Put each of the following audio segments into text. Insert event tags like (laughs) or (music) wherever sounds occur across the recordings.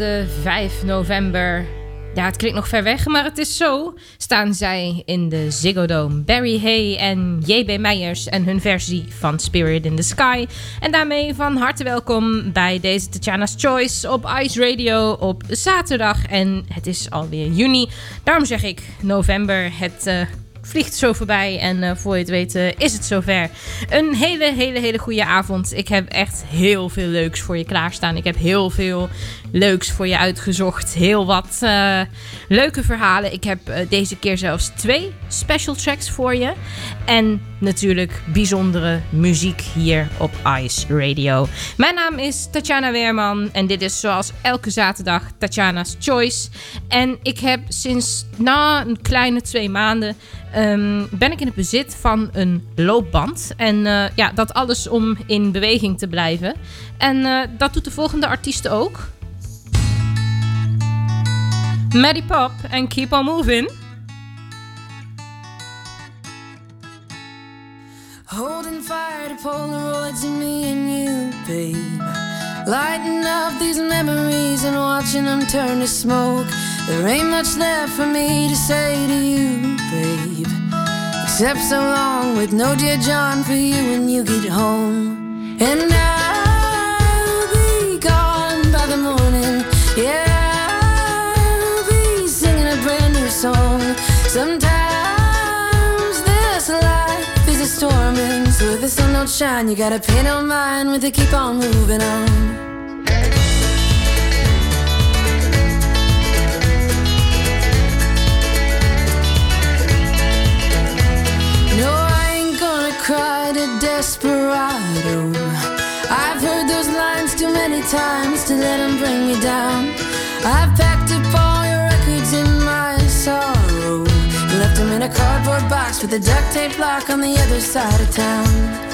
Aanstaande 5 november. Ja, het klinkt nog ver weg, maar het is zo. Staan zij in de Ziggo Dome. Barry Hay en J.B. Meijers en hun versie van Spirit in the Sky. En daarmee van harte welkom bij deze Tatjana's Choice op Ice Radio op zaterdag. En het is alweer juni. Daarom zeg ik november. Het uh, vliegt zo voorbij en uh, voor je het weet is het zover. Een hele, hele, hele goede avond. Ik heb echt heel veel leuks voor je klaarstaan. Ik heb heel veel leuks voor je uitgezocht. Heel wat eh, leuke verhalen. Ik heb eh, deze keer zelfs twee special tracks voor je. En natuurlijk bijzondere muziek hier op Ice Radio. Mijn naam is Tatjana Weerman en dit is zoals elke zaterdag Tatjana's Choice. En ik heb sinds na een kleine twee maanden ehm, ben ik in het bezit van een loopband. En eh, ja, dat alles om in beweging te blijven. En dat doet de volgende artiesten ook. Maddie Pop en Keep On Moving. Holding fire to Polaroids of me and you, babe. Lighting up these memories and watching them turn to smoke. There ain't much left for me to say to you, babe. Except so long with no dear John for you when you get home. And I'll be gone by the morning. Yeah, don't shine, you gotta pay no mind with it. Keep on moving on. No, I ain't gonna cry to desperado. I've heard those lines too many times to let them bring me down. I've packed up all your records in my sorrow. Left them in a cardboard box with a duct tape lock on the other side of town.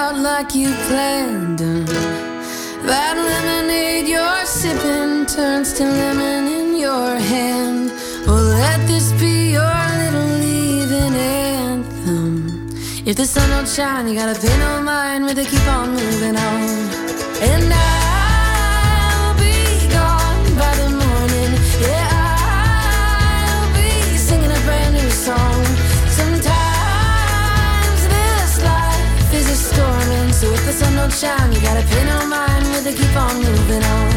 out like you planned them. That lemonade you're sipping turns to lemon in your hand. Well, let this be your little leaving anthem. If the sun don't shine, you gotta pay no mind with it, keep on moving on. And I'll gotta pay no mind it, keep on moving on.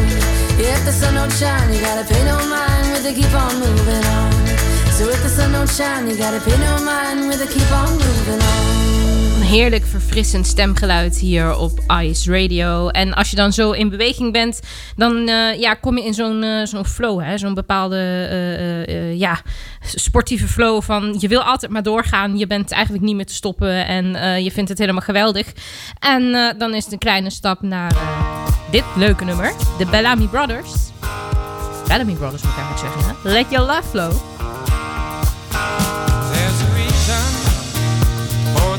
If the sun don't shine, you gotta pay no mind with it, keep on moving on. So if the sun don't shine, you gotta pay no mind with it, keep on moving on. Heerlijk verfrissend stemgeluid hier op Ice Radio. En als je dan zo in beweging bent, dan eh, ja, kom je in zo'n eh, zo'n flow. hè, Zo'n bepaalde eh, ja, sportieve flow van je wil altijd maar doorgaan. Je bent eigenlijk niet meer te stoppen en je vindt het helemaal geweldig. En dan is het een kleine stap naar dit leuke nummer. De Bellamy Brothers. Bellamy Brothers moet ik eigenlijk zeggen. Let Your Love Flow.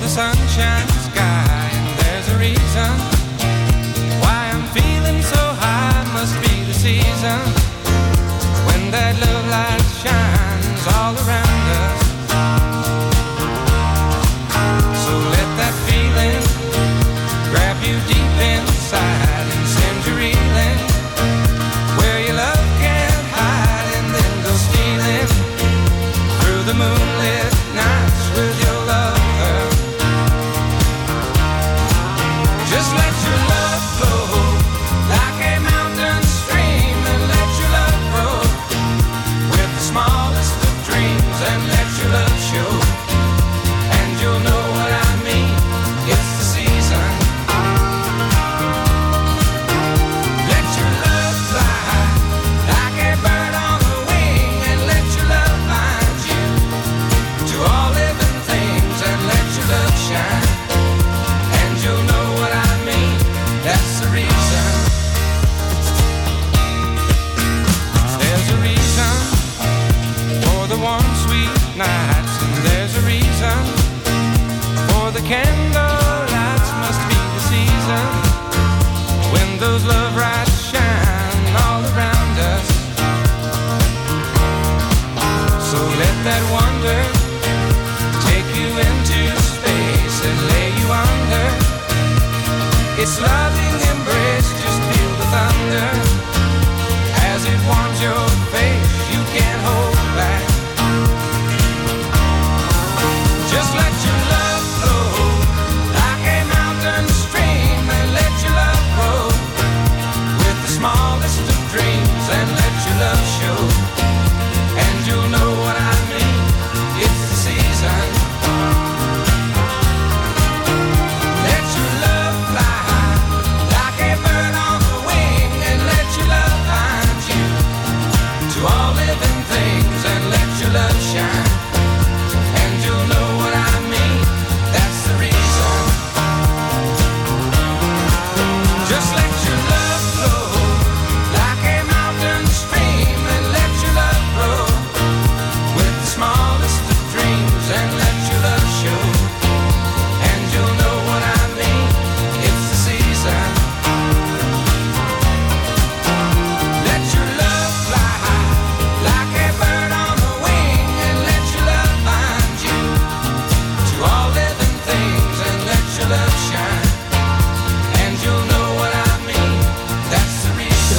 The sunshine sky. And there's a reason why I'm feeling so high. Must be the season when that love light shines all around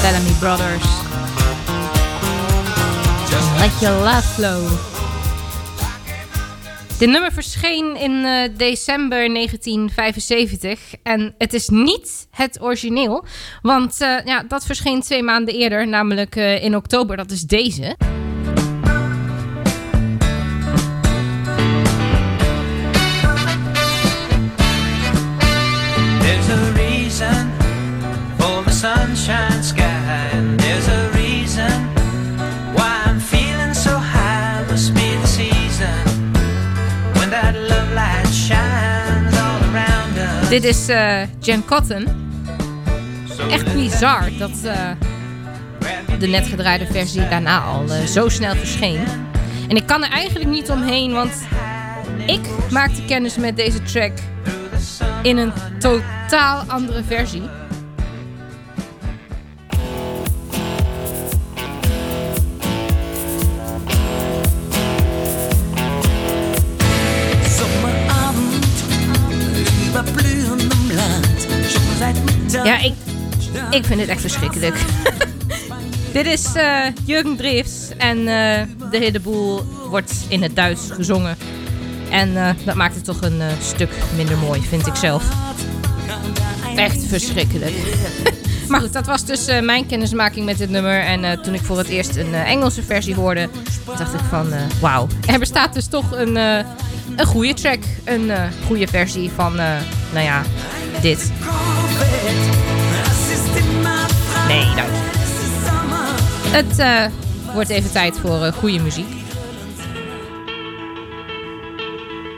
Brothers. Let your love flow. Dit nummer verscheen in eh, december 1975 en het is niet het origineel, want eh, ja, dat verscheen twee maanden eerder, namelijk eh, in oktober, dat is deze. Sunshine Dit is eh, Jen Cotton. Echt bizar dat eh, de net gedraaide versie daarna al eh, zo snel verscheen. En ik kan er eigenlijk niet omheen, want ik maakte kennis met deze track in een totaal andere versie. Ja, ik, ik vind het echt verschrikkelijk. (laughs) Dit is eh, Jurgen Dreefs en eh, de hele boel wordt in het Duits gezongen. En eh, dat maakt het toch een stuk minder mooi, vind ik zelf. Echt verschrikkelijk. (laughs) maar goed, dat was dus mijn kennismaking met dit nummer. En toen ik voor het eerst een Engelse versie hoorde, dacht ik van wauw. Er bestaat dus toch een, een goede track. Een goede versie van, nou ja, dit. Nee, dank je. Het eh, wordt even tijd voor eh, goede muziek.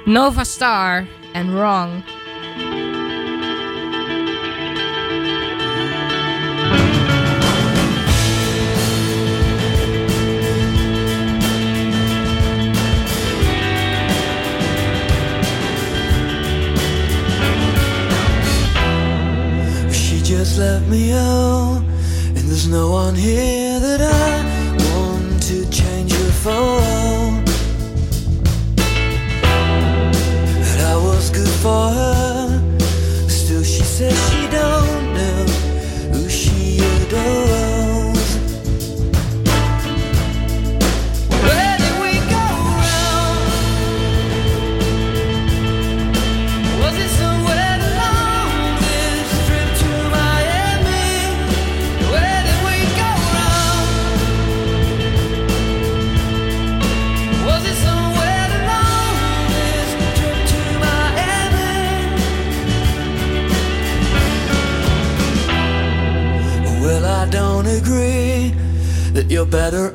Nova Star en Wrong. She just left me out, and there's no one here that I want to change her for. That I was good for her, still she says she don't better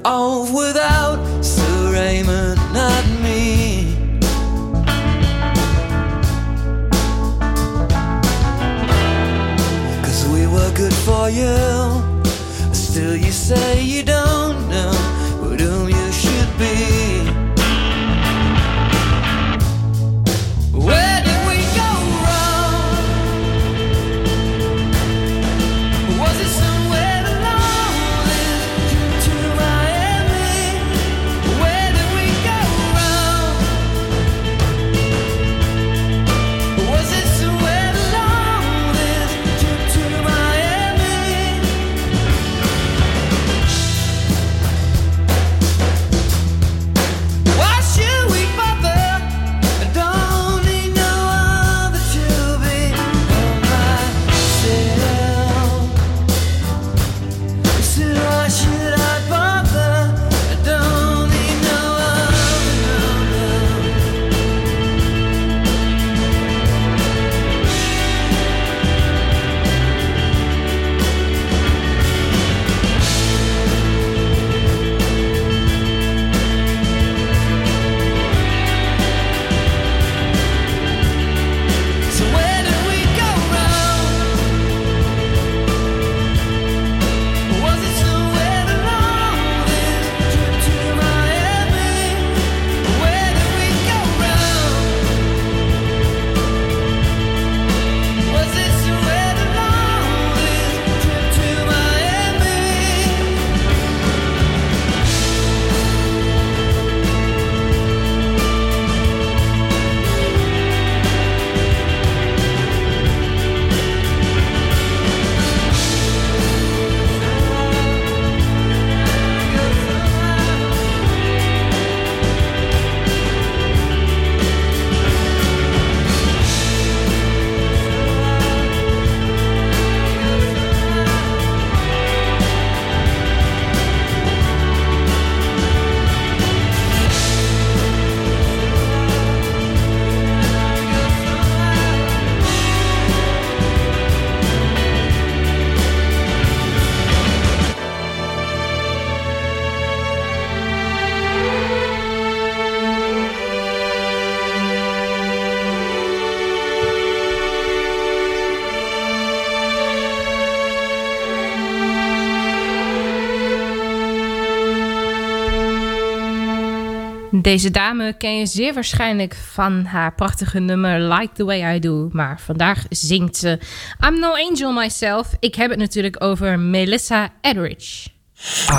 Deze dame ken je zeer waarschijnlijk van haar prachtige nummer Like the Way I Do. Maar vandaag zingt ze I'm No Angel Myself. Ik heb het natuurlijk over Melissa Etheridge.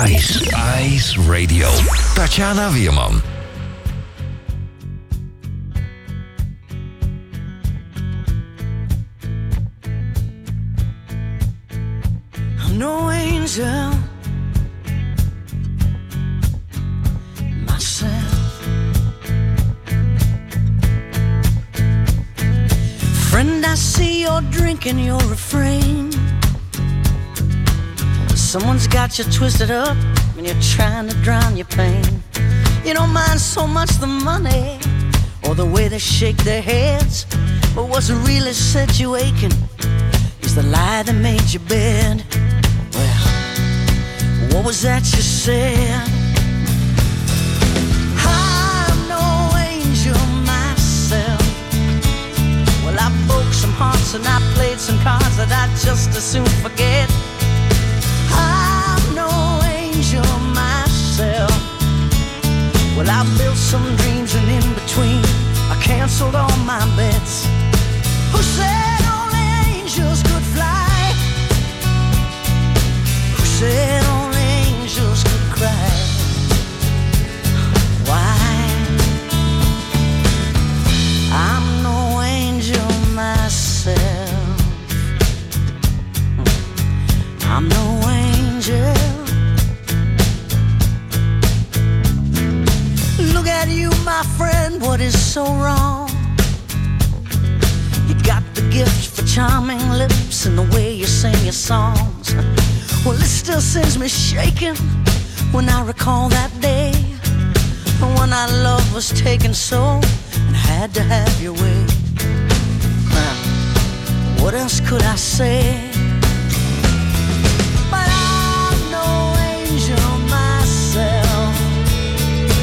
Ice, Ice Radio. Tatjana Weerman. I'm no angel Friend, I see you're drinking your refrain. Someone's got you twisted up and you're trying to drown your pain. You don't mind so much the money or the way they shake their heads, but what's really set you aching is the lie that made you bed. Well, what was that you said? Broke and I played some cards that I just as soon forget. I'm no angel myself. Well, I built some dreams and in between I canceled all my bets. Who said only angels could fly? Who said only angels could cry? Sends me shaking when I recall that day when our love was taken so and had to have your way. Now, what else could I say? But I'm no angel myself.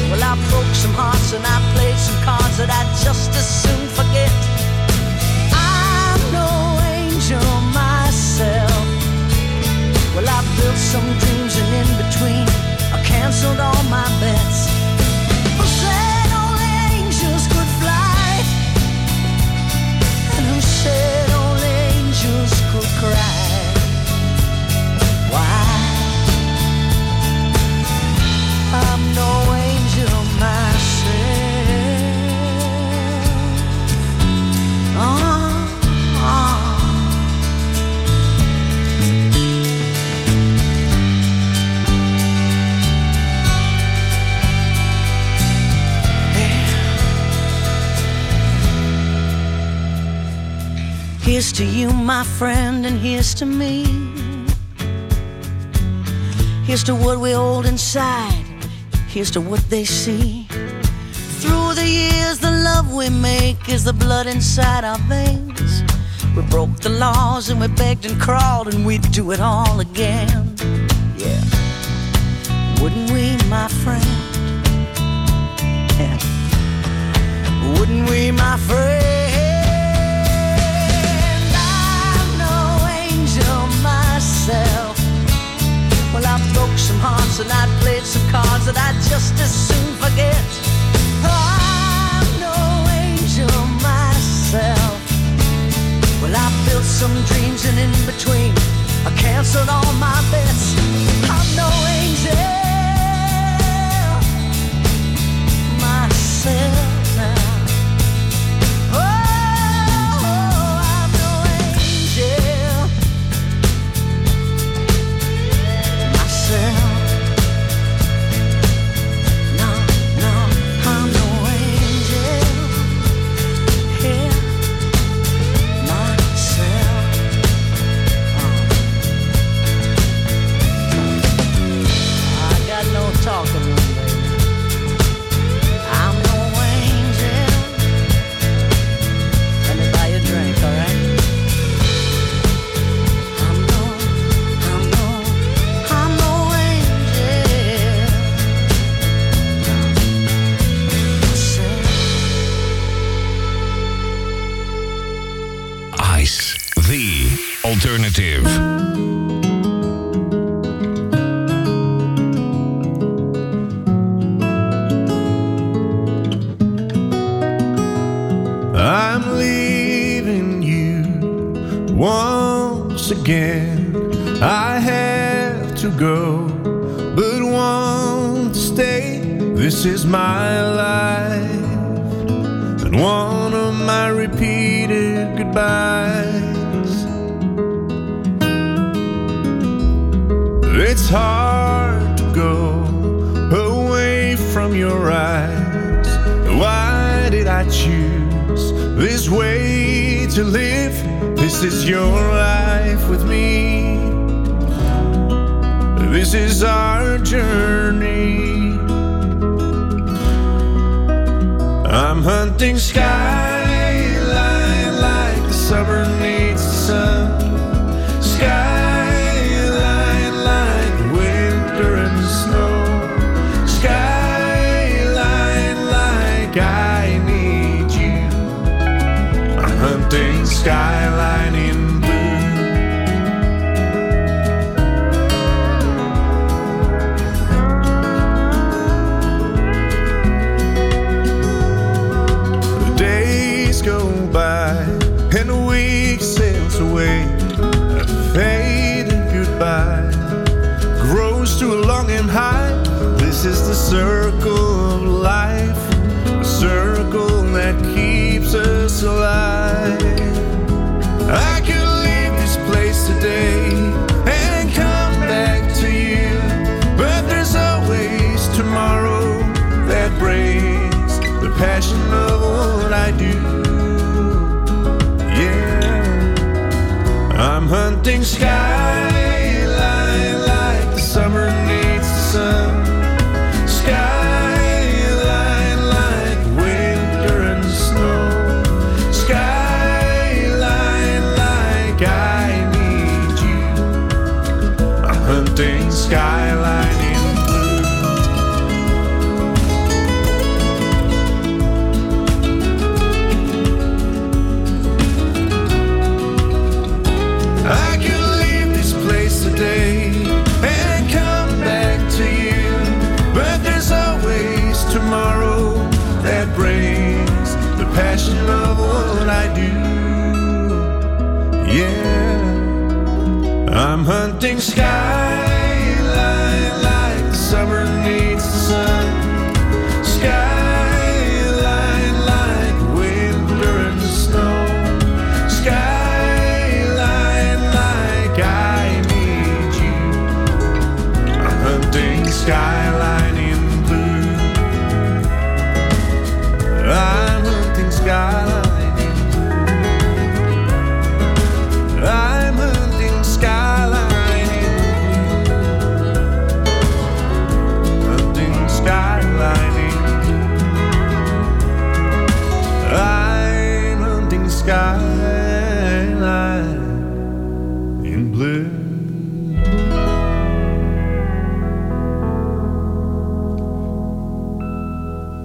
Well, I broke some hearts and I played some cards that I'd just as soon forget. Some dreams and in between I canceled all my bets. Here's to you, my friend, and here's to me. Here's to what we hold inside. Here's to what they see. Through the years, the love we make is the blood inside our veins. We broke the laws and we begged and crawled, and we'd do it all again. Yeah. Wouldn't we, my friend? Yeah. Wouldn't we, my friend? Myself. Well, I broke some hearts and I played some cards that I'd just as soon forget. I'm no angel myself. Well, I built some dreams and in between I canceled all my bets. I'm no angel myself again. I have to go, but won't stay. This is my life, and one of my repeated goodbyes. It's hard to go away from your eyes. Why did I choose this way to live? This is your life with me. This is our journey. I'm hunting skyline like the summer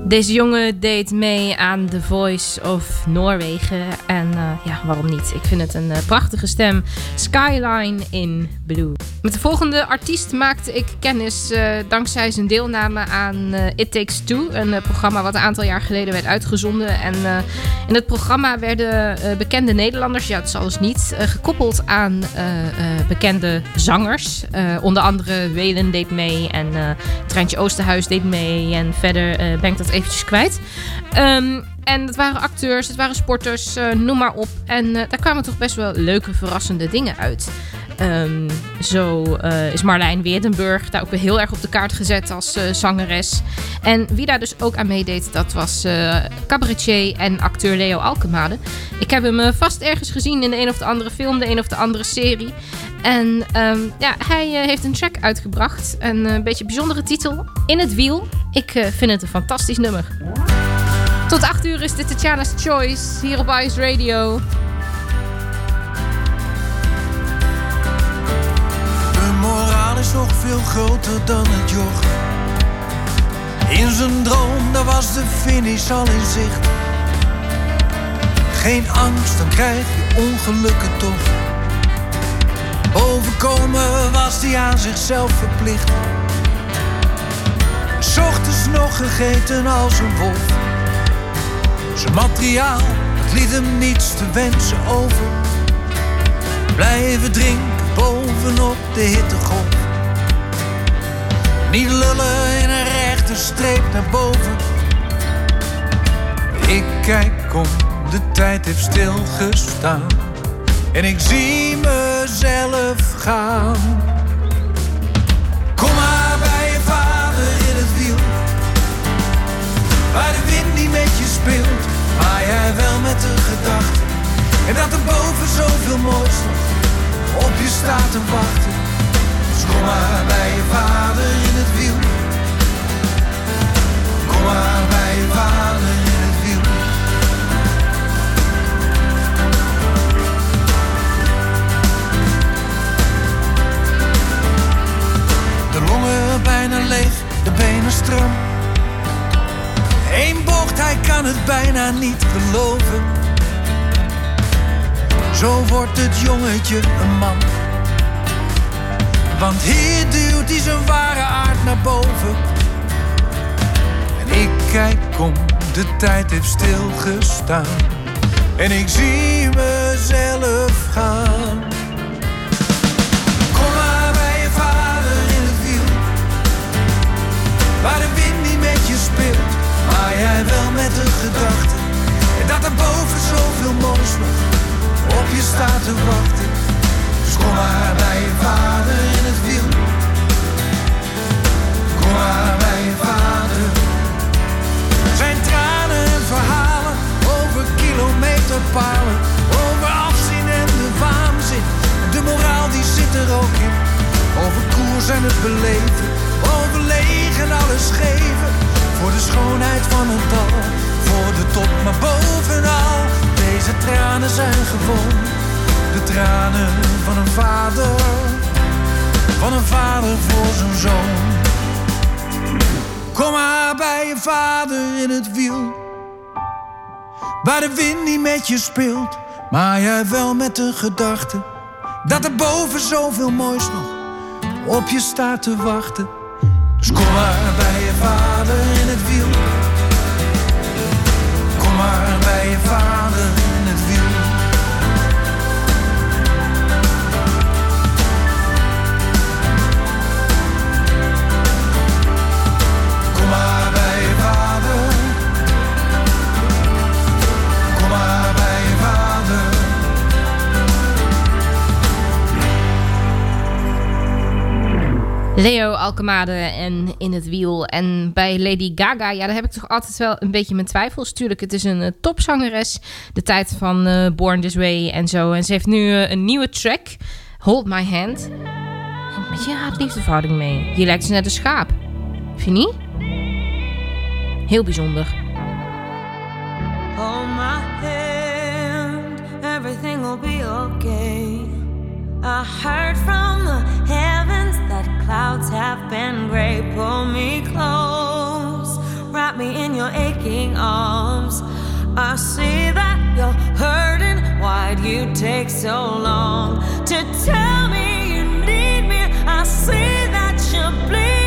Deze jongen deed mee aan The Voice of Noorwegen. En eh, ja, waarom niet? Ik vind het een eh, prachtige stem. Skyline in Blue. Met de volgende artiest maakte ik kennis eh, dankzij zijn deelname aan eh, It Takes Two. Een eh, programma wat een aantal jaar geleden werd uitgezonden. En in het programma werden bekende Nederlanders, ja het is alles niet, eh, gekoppeld aan bekende zangers. Onder andere Welen deed mee en Treintje Oosterhuis deed mee. En verder ben ik dat eventjes kwijt. Ehm, en het waren acteurs, het waren sporters, noem maar op. En daar kwamen toch best wel leuke, verrassende dingen uit. Ehm, zo eh, is Marlijn Weerdenburg daar ook weer heel erg op de kaart gezet als eh, zangeres. En wie daar dus ook aan meedeed, dat was eh, cabaretier en acteur Leo Alkemade. Ik heb hem vast ergens gezien in de een of de andere film, de een of de andere serie. En ehm, ja, hij heeft een track uitgebracht. Een beetje bijzondere titel, In het Wiel. Ik vind het een fantastisch nummer. Tot 8 uur is dit Tatjana's Choice hier op Ice Radio. Is nog veel groter dan het joch. In zijn droom, daar was de finish al in zicht. Geen angst, dan krijg je ongelukken toch. Overkomen was hij aan zichzelf verplicht. S ochtends nog gegeten als een wolf. Zijn materiaal, dat liet hem niets te wensen over. Blijven drinken bovenop de hittegolf. Niet lullen in een rechte streep naar boven. Ik kijk om, de tijd heeft stilgestaan. En ik zie mezelf gaan. Kom maar bij je vader in het wiel. Waar de wind niet met je speelt, maar jij wel met de gedachte. En dat er boven zoveel moois op je staat te wachten. Dus kom maar bij je vader Kom maar bij je in het wiel. De longen bijna leeg, de benen stram. Eén bocht, hij kan het bijna niet geloven. Zo wordt het jongetje een man. Want hier duwt hij zijn ware aard naar boven. En ik kijk om, de tijd heeft stilgestaan. En ik zie mezelf gaan. Kom maar bij je vader in het wiel. Waar de wind niet met je speelt, maar jij wel met de gedachte. Dat er boven zoveel moois nog op je staat te wachten. Kom maar bij je vader in het wiel. Kom maar bij je vader. Zijn tranen en verhalen over kilometerpalen. Over afzien en de waanzin. De moraal die zit er ook in. Over koers en het beleven. Over leeg en alles geven. Voor de schoonheid van het dal. Voor de top, maar bovenal. Deze tranen zijn gewoon de tranen van een vader. Van een vader voor zijn zoon. Kom maar bij je vader in het wiel. Waar de wind niet met je speelt, maar jij wel met de gedachte dat er boven zoveel moois nog op je staat te wachten. Dus kom maar bij je vader in het wiel. Kom maar bij je vader Leo Alkemade en In het Wiel. En bij Lady Gaga, ja, daar heb ik toch altijd wel een beetje mijn twijfels. Tuurlijk, het is een uh, topzangeres. De tijd van eh, Born This Way en zo. En ze heeft nu eh, een nieuwe track, Hold My Hand. Een beetje haat-liefdeverhouding mee. Je lijkt ze net een schaap. Vind je niet? Heel bijzonder. Hold my hand, everything will be okay. I heard from the that clouds have been gray. Pull me close, wrap me in your aching arms. I see that you're hurting. Why'd you take so long to tell me you need me? I see that you're bleeding.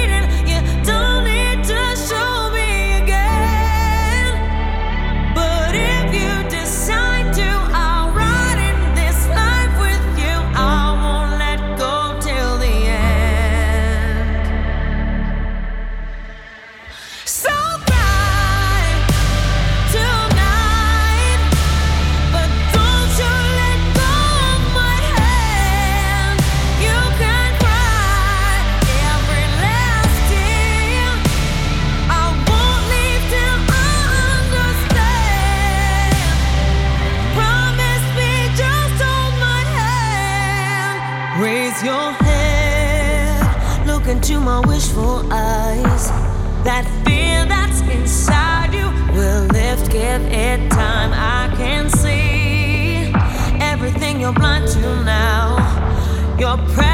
Wishful eyes. That fear that's inside you will lift, give it time. I can see everything you're blind to now. Your prayers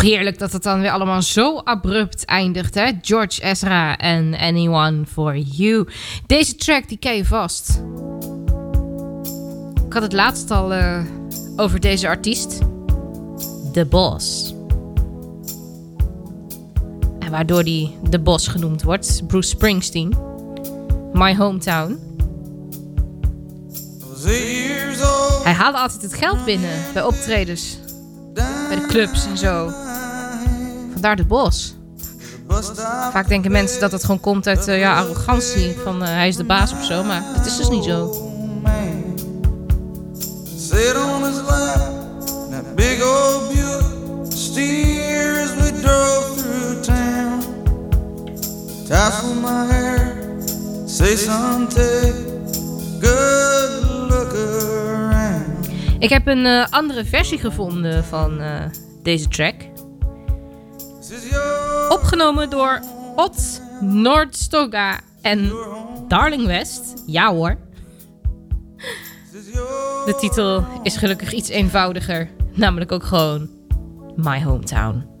toch heerlijk dat het dan weer allemaal zo abrupt eindigt, hè? George Ezra en Anyone for You. Deze track, die ken je vast. Ik had het laatst al eh, over deze artiest. The Boss. En waardoor die The Boss genoemd wordt. Bruce Springsteen. My hometown. Hij haalde altijd het geld binnen bij optredens. Bij de clubs en zo. Vandaar de bos. Vaak denken mensen dat het gewoon komt uit eh, ja, arrogantie. Van eh, hij is de baas of zo. Maar dat is dus niet zo. Ik heb een eh, andere versie gevonden van deze track. Opgenomen door Ot Noordstoga en Darling West. Ja hoor. De titel is gelukkig iets eenvoudiger. Namelijk ook gewoon My Hometown.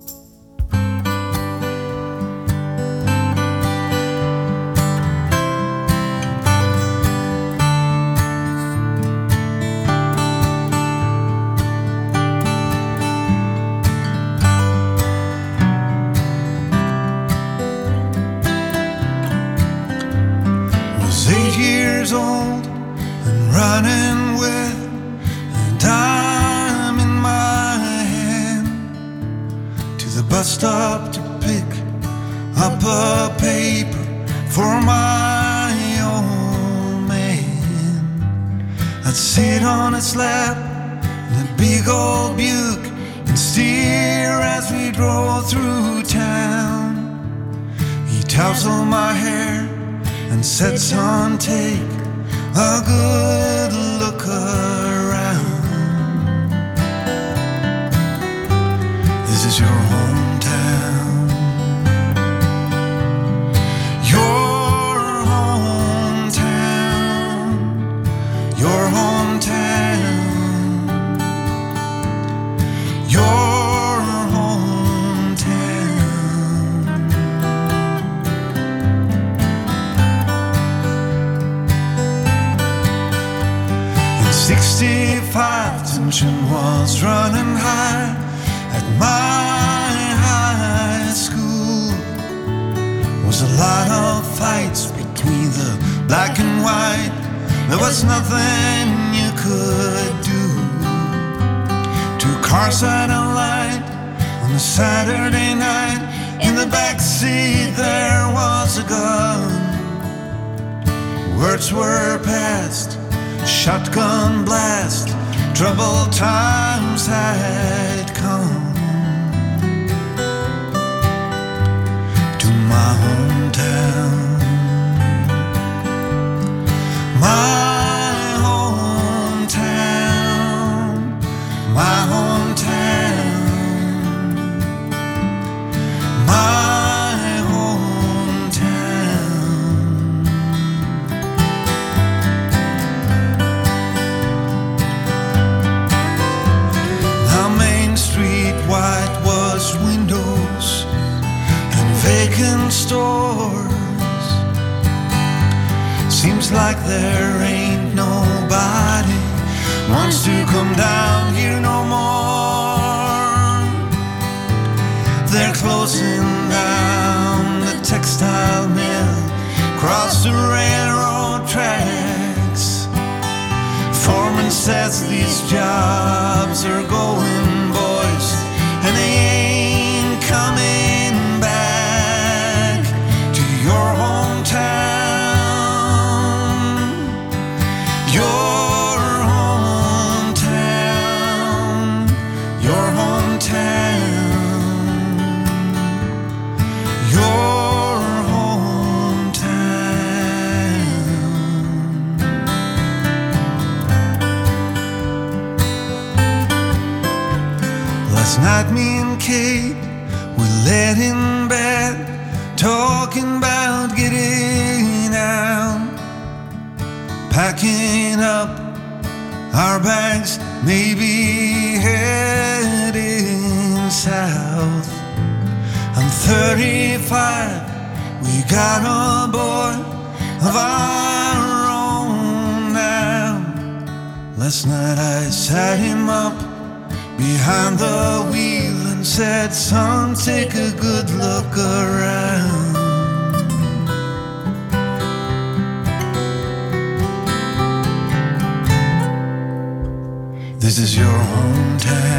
Running with a dime in my hand to the bus stop to pick up a paper for my old man. I'd sit on its lap in a big old Buick and steer as we drove through town. He tousled my hair and said, Son, take a good look around. This is your hometown. Running high at my high school. Was a lot of fights between the black and white. There was nothing you could do. Two cars had a light on a Saturday night. In the back seat there was a gun. Words were passed, shotgun blast. Troubled times had come to my hometown. My to come down here no more. They're closing down the textile mill across the railroad tracks. Foreman says these jobs are going. Me and Kate were in bed, talking about getting out, packing up our bags, maybe heading south. I'm 35, we got a boy of our own now. Last night I sat him up behind the wheel and said, Son, take a good look around. This is your hometown.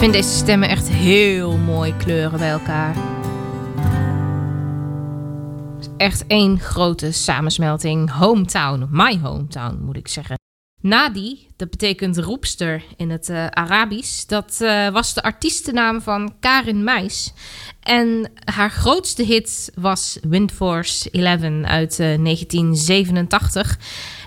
Vind deze stemmen echt heel mooi kleuren bij elkaar. Echt één grote samensmelting. Hometown, my hometown moet ik zeggen. Nadi, dat betekent roepster in het eh, Arabisch. Dat eh, was de artiestennaam van Karin Meis. En haar grootste hit was Windforce 11 uit eh, 1987.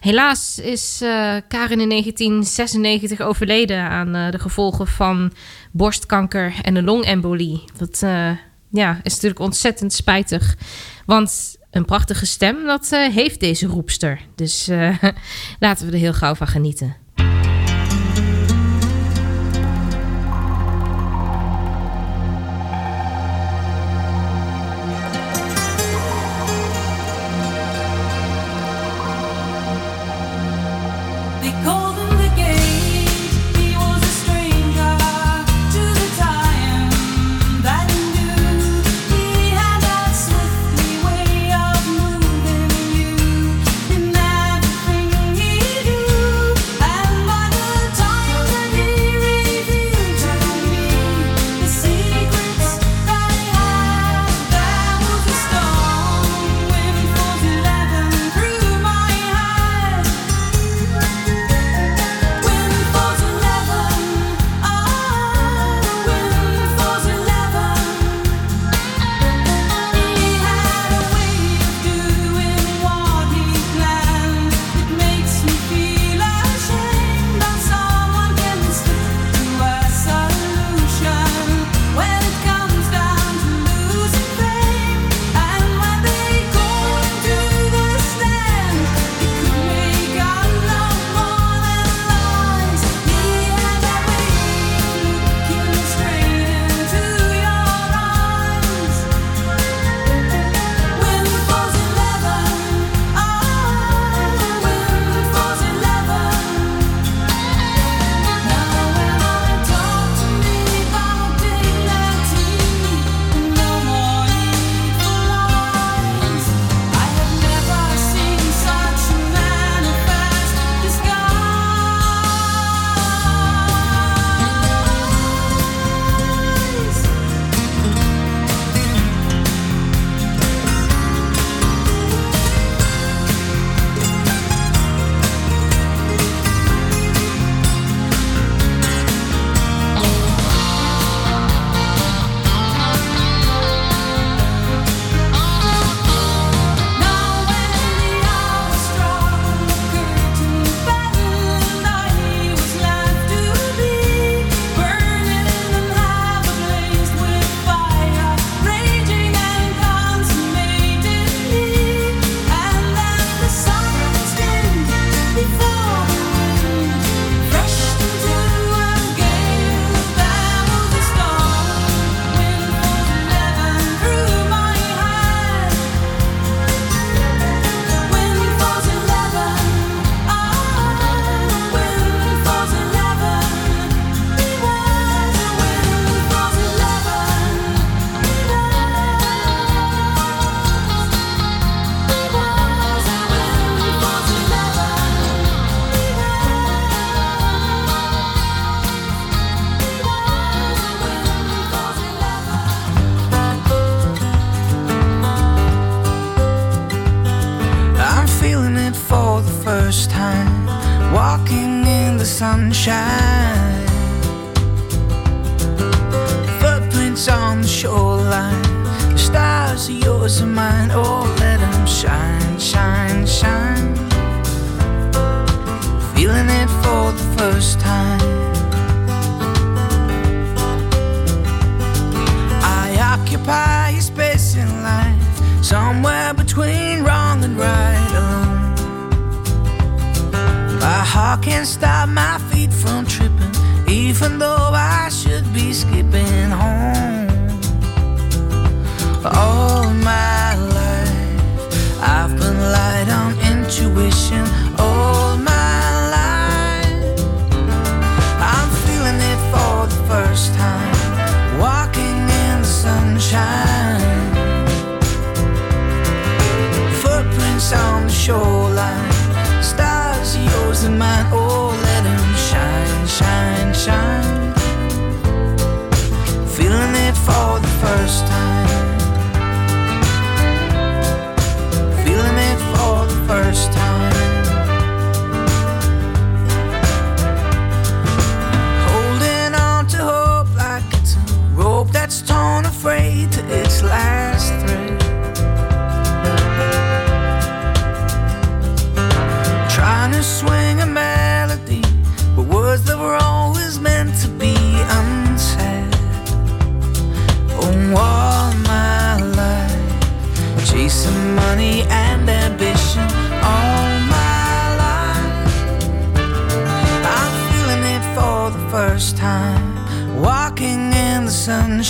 Helaas is eh, Karin in 1996 overleden aan eh, de gevolgen van borstkanker en een longembolie. Dat eh, ja, is natuurlijk ontzettend spijtig. Want een prachtige stem, dat eh, heeft deze roepster. Dus eh, (laughs) laten we er heel gauw van genieten. attention.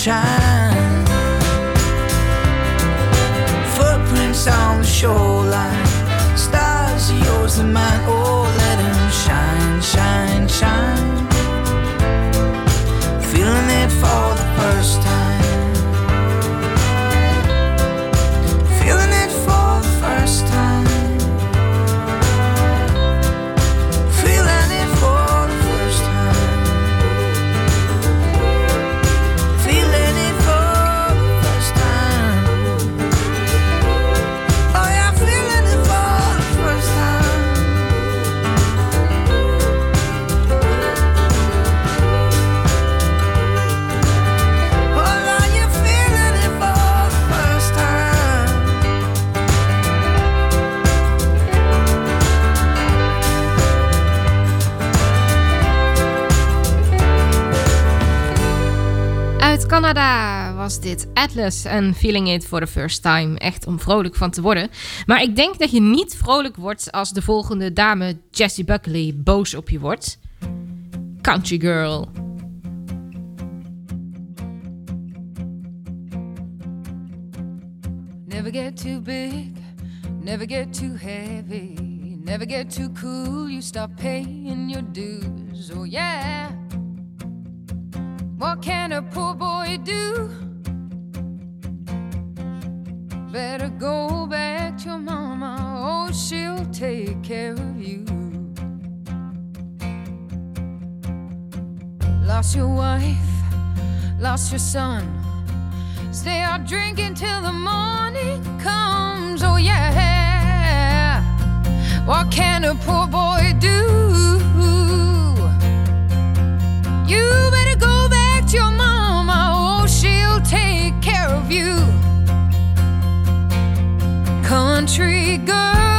sunshine. Footprints on the shoreline. Stars are yours and mine. Oh, was dit Atlas en Feeling It for the First Time. Echt om vrolijk van te worden. Maar ik denk dat je niet vrolijk wordt als de volgende dame, Jessie Buckley, boos op je wordt. Country Girl. Never get too big, never get too heavy. Never get too cool, you stop paying your dues. Oh yeah. What can a poor boy do? better go back to your mama, oh, she'll take care of you. Lost your wife, lost your son. Stay out drinking till the morning comes, oh, yeah. What can a poor boy do? You better go back to your mama, oh, she'll take care of you country girl.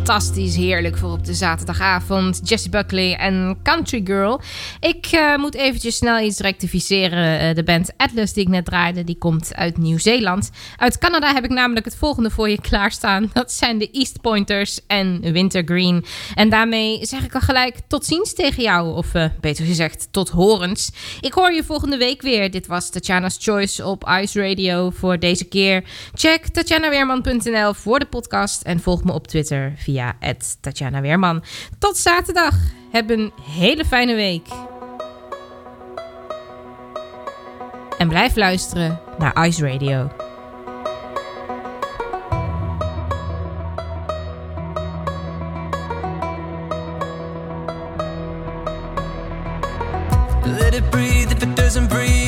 fantastisch heerlijk voor op de zaterdagavond. Jessie Buckley en Country Girl. Ik eh, moet eventjes snel iets rectificeren. Eh, de band Atlas die ik net draaide, die komt uit Nieuw-Zeeland. Uit Canada heb ik namelijk het volgende voor je klaarstaan. (laughs) Dat zijn de East Pointers en Wintergreen. En daarmee zeg ik al gelijk tot ziens tegen jou. Of eh, beter gezegd, tot horens. Ik hoor je volgende week weer. Dit was Tatjana's Choice op Ice Radio voor deze keer. Check tatjanaweerman.nl voor de podcast en volg me op Twitter via via Tatjana Weerman. Tot zaterdag. Heb een hele fijne week. En blijf luisteren naar Ice Radio. Let it breathe if it doesn't breathe.